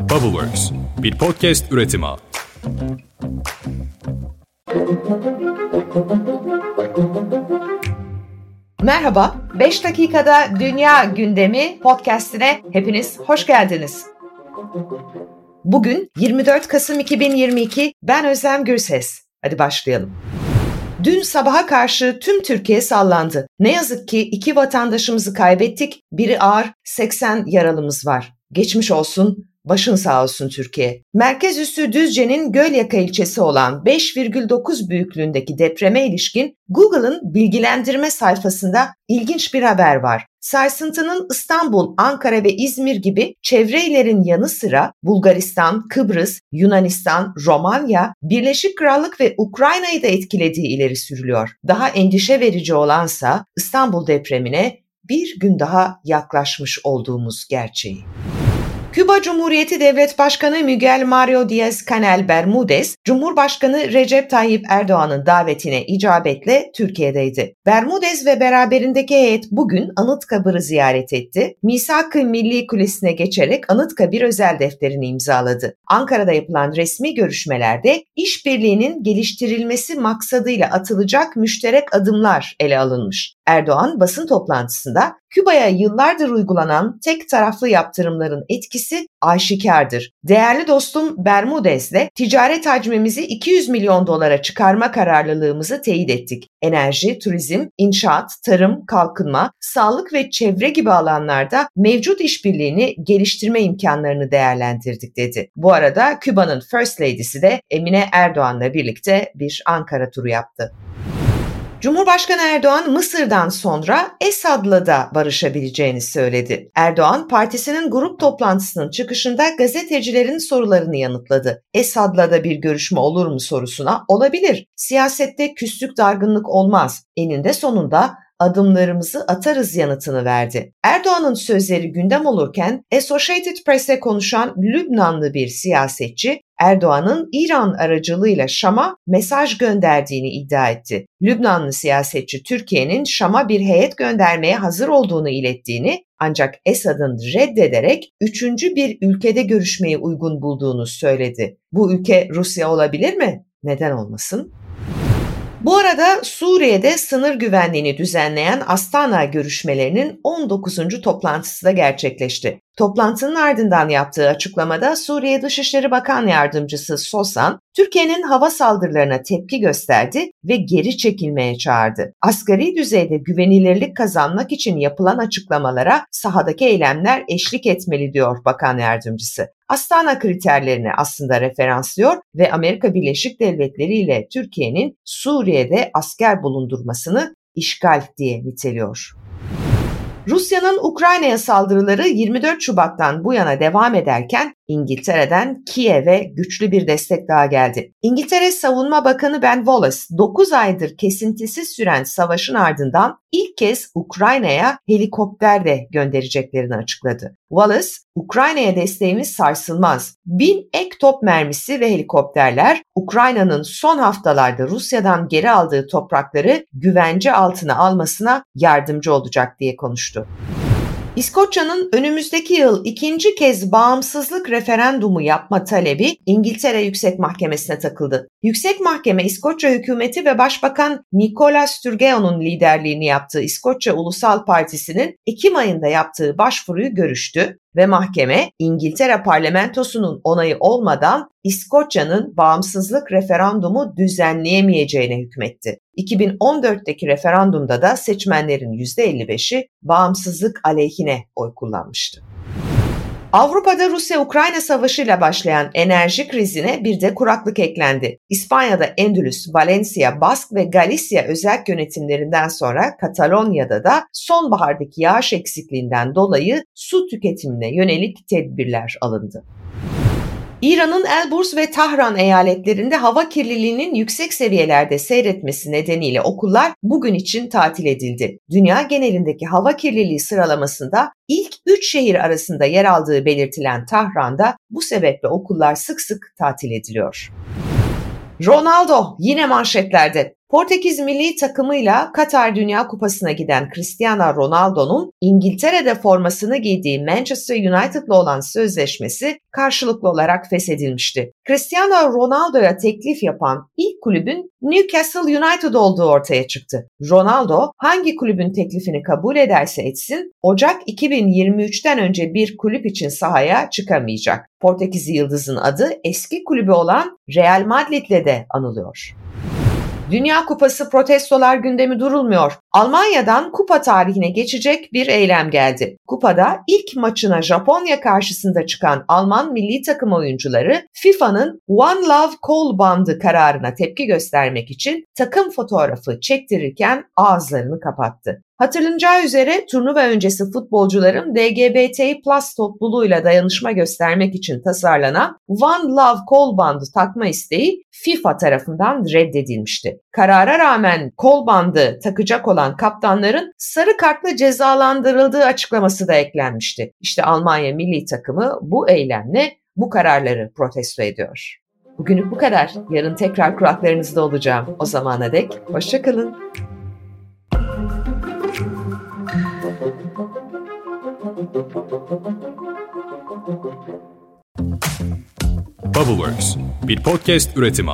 Bubbleworks, bir podcast üretimi. Merhaba, 5 dakikada Dünya Gündemi podcastine hepiniz hoş geldiniz. Bugün 24 Kasım 2022, ben Özlem Gürses. Hadi başlayalım. Dün sabaha karşı tüm Türkiye sallandı. Ne yazık ki iki vatandaşımızı kaybettik, biri ağır, 80 yaralımız var. Geçmiş olsun, Başın sağ olsun Türkiye. Merkez üssü Düzce'nin Gölyaka ilçesi olan 5,9 büyüklüğündeki depreme ilişkin Google'ın bilgilendirme sayfasında ilginç bir haber var. Sarsıntının İstanbul, Ankara ve İzmir gibi çevre illerin yanı sıra Bulgaristan, Kıbrıs, Yunanistan, Romanya, Birleşik Krallık ve Ukrayna'yı da etkilediği ileri sürülüyor. Daha endişe verici olansa İstanbul depremine bir gün daha yaklaşmış olduğumuz gerçeği. Küba Cumhuriyeti Devlet Başkanı Miguel Mario Diaz-Canel Bermudez, Cumhurbaşkanı Recep Tayyip Erdoğan'ın davetine icabetle Türkiye'deydi. Bermudez ve beraberindeki heyet bugün Anıtkabir'i ziyaret etti. Misak-ı Milli Kulesi'ne geçerek Anıtkabir özel defterini imzaladı. Ankara'da yapılan resmi görüşmelerde işbirliğinin geliştirilmesi maksadıyla atılacak müşterek adımlar ele alınmış. Erdoğan basın toplantısında Küba'ya yıllardır uygulanan tek taraflı yaptırımların etkisi aşikardır. Değerli dostum Bermudez'le ticaret hacmimizi 200 milyon dolara çıkarma kararlılığımızı teyit ettik. Enerji, turizm, inşaat, tarım, kalkınma, sağlık ve çevre gibi alanlarda mevcut işbirliğini geliştirme imkanlarını değerlendirdik dedi. Bu arada Küba'nın First Lady'si de Emine Erdoğan'la birlikte bir Ankara turu yaptı. Cumhurbaşkanı Erdoğan Mısır'dan sonra Esad'la da barışabileceğini söyledi. Erdoğan partisinin grup toplantısının çıkışında gazetecilerin sorularını yanıtladı. Esad'la da bir görüşme olur mu sorusuna olabilir. Siyasette küslük dargınlık olmaz. Eninde sonunda adımlarımızı atarız yanıtını verdi. Erdoğan'ın sözleri gündem olurken Associated Press'e konuşan Lübnanlı bir siyasetçi Erdoğan'ın İran aracılığıyla Şam'a mesaj gönderdiğini iddia etti. Lübnanlı siyasetçi Türkiye'nin Şam'a bir heyet göndermeye hazır olduğunu ilettiğini ancak Esad'ın reddederek üçüncü bir ülkede görüşmeyi uygun bulduğunu söyledi. Bu ülke Rusya olabilir mi? Neden olmasın? Bu arada Suriye'de sınır güvenliğini düzenleyen Astana görüşmelerinin 19. toplantısı da gerçekleşti. Toplantının ardından yaptığı açıklamada Suriye Dışişleri Bakan Yardımcısı Sosan, Türkiye'nin hava saldırılarına tepki gösterdi ve geri çekilmeye çağırdı. Asgari düzeyde güvenilirlik kazanmak için yapılan açıklamalara sahadaki eylemler eşlik etmeli diyor Bakan Yardımcısı. Astana kriterlerini aslında referanslıyor ve Amerika Birleşik Devletleri ile Türkiye'nin Suriye'de asker bulundurmasını işgal diye niteliyor. Rusya'nın Ukrayna'ya saldırıları 24 Şubat'tan bu yana devam ederken İngiltere'den Kiev'e güçlü bir destek daha geldi. İngiltere Savunma Bakanı Ben Wallace 9 aydır kesintisiz süren savaşın ardından ilk kez Ukrayna'ya helikopter de göndereceklerini açıkladı. Wallace, Ukrayna'ya desteğimiz sarsılmaz. Bin ek top mermisi ve helikopterler Ukrayna'nın son haftalarda Rusya'dan geri aldığı toprakları güvence altına almasına yardımcı olacak diye konuştu. İskoçya'nın önümüzdeki yıl ikinci kez bağımsızlık referandumu yapma talebi İngiltere Yüksek Mahkemesi'ne takıldı. Yüksek Mahkeme İskoçya hükümeti ve Başbakan Nicola Sturgeon'un liderliğini yaptığı İskoçya Ulusal Partisi'nin Ekim ayında yaptığı başvuruyu görüştü ve mahkeme İngiltere parlamentosunun onayı olmadan İskoçya'nın bağımsızlık referandumu düzenleyemeyeceğine hükmetti. 2014'teki referandumda da seçmenlerin %55'i bağımsızlık aleyhine oy kullanmıştı. Avrupa'da Rusya-Ukrayna savaşıyla başlayan enerji krizine bir de kuraklık eklendi. İspanya'da Endülüs, Valencia, Bask ve Galicia özel yönetimlerinden sonra Katalonya'da da sonbahardaki yağış eksikliğinden dolayı su tüketimine yönelik tedbirler alındı. İran'ın Elburz ve Tahran eyaletlerinde hava kirliliğinin yüksek seviyelerde seyretmesi nedeniyle okullar bugün için tatil edildi. Dünya genelindeki hava kirliliği sıralamasında ilk 3 şehir arasında yer aldığı belirtilen Tahran'da bu sebeple okullar sık sık tatil ediliyor. Ronaldo yine manşetlerde. Portekiz milli takımıyla Katar Dünya Kupası'na giden Cristiano Ronaldo'nun İngiltere'de formasını giydiği Manchester United'la olan sözleşmesi karşılıklı olarak feshedilmişti. Cristiano Ronaldo'ya teklif yapan ilk kulübün Newcastle United olduğu ortaya çıktı. Ronaldo hangi kulübün teklifini kabul ederse etsin Ocak 2023'ten önce bir kulüp için sahaya çıkamayacak. Portekiz Yıldız'ın adı eski kulübü olan Real Madrid'le de anılıyor. Dünya Kupası protestolar gündemi durulmuyor. Almanya'dan kupa tarihine geçecek bir eylem geldi. Kupada ilk maçına Japonya karşısında çıkan Alman milli takım oyuncuları FIFA'nın One Love Call bandı kararına tepki göstermek için takım fotoğrafı çektirirken ağızlarını kapattı. Hatırlanacağı üzere turnuva öncesi futbolcuların LGBT plus topluluğuyla dayanışma göstermek için tasarlanan One Love kol bandı takma isteği FIFA tarafından reddedilmişti. Karara rağmen kol bandı takacak olan kaptanların sarı kartla cezalandırıldığı açıklaması da eklenmişti. İşte Almanya milli takımı bu eylemle bu kararları protesto ediyor. Bugünlük bu kadar. Yarın tekrar kulaklarınızda olacağım. O zamana dek hoşçakalın. Bubbleworks, bir podcast üretimi.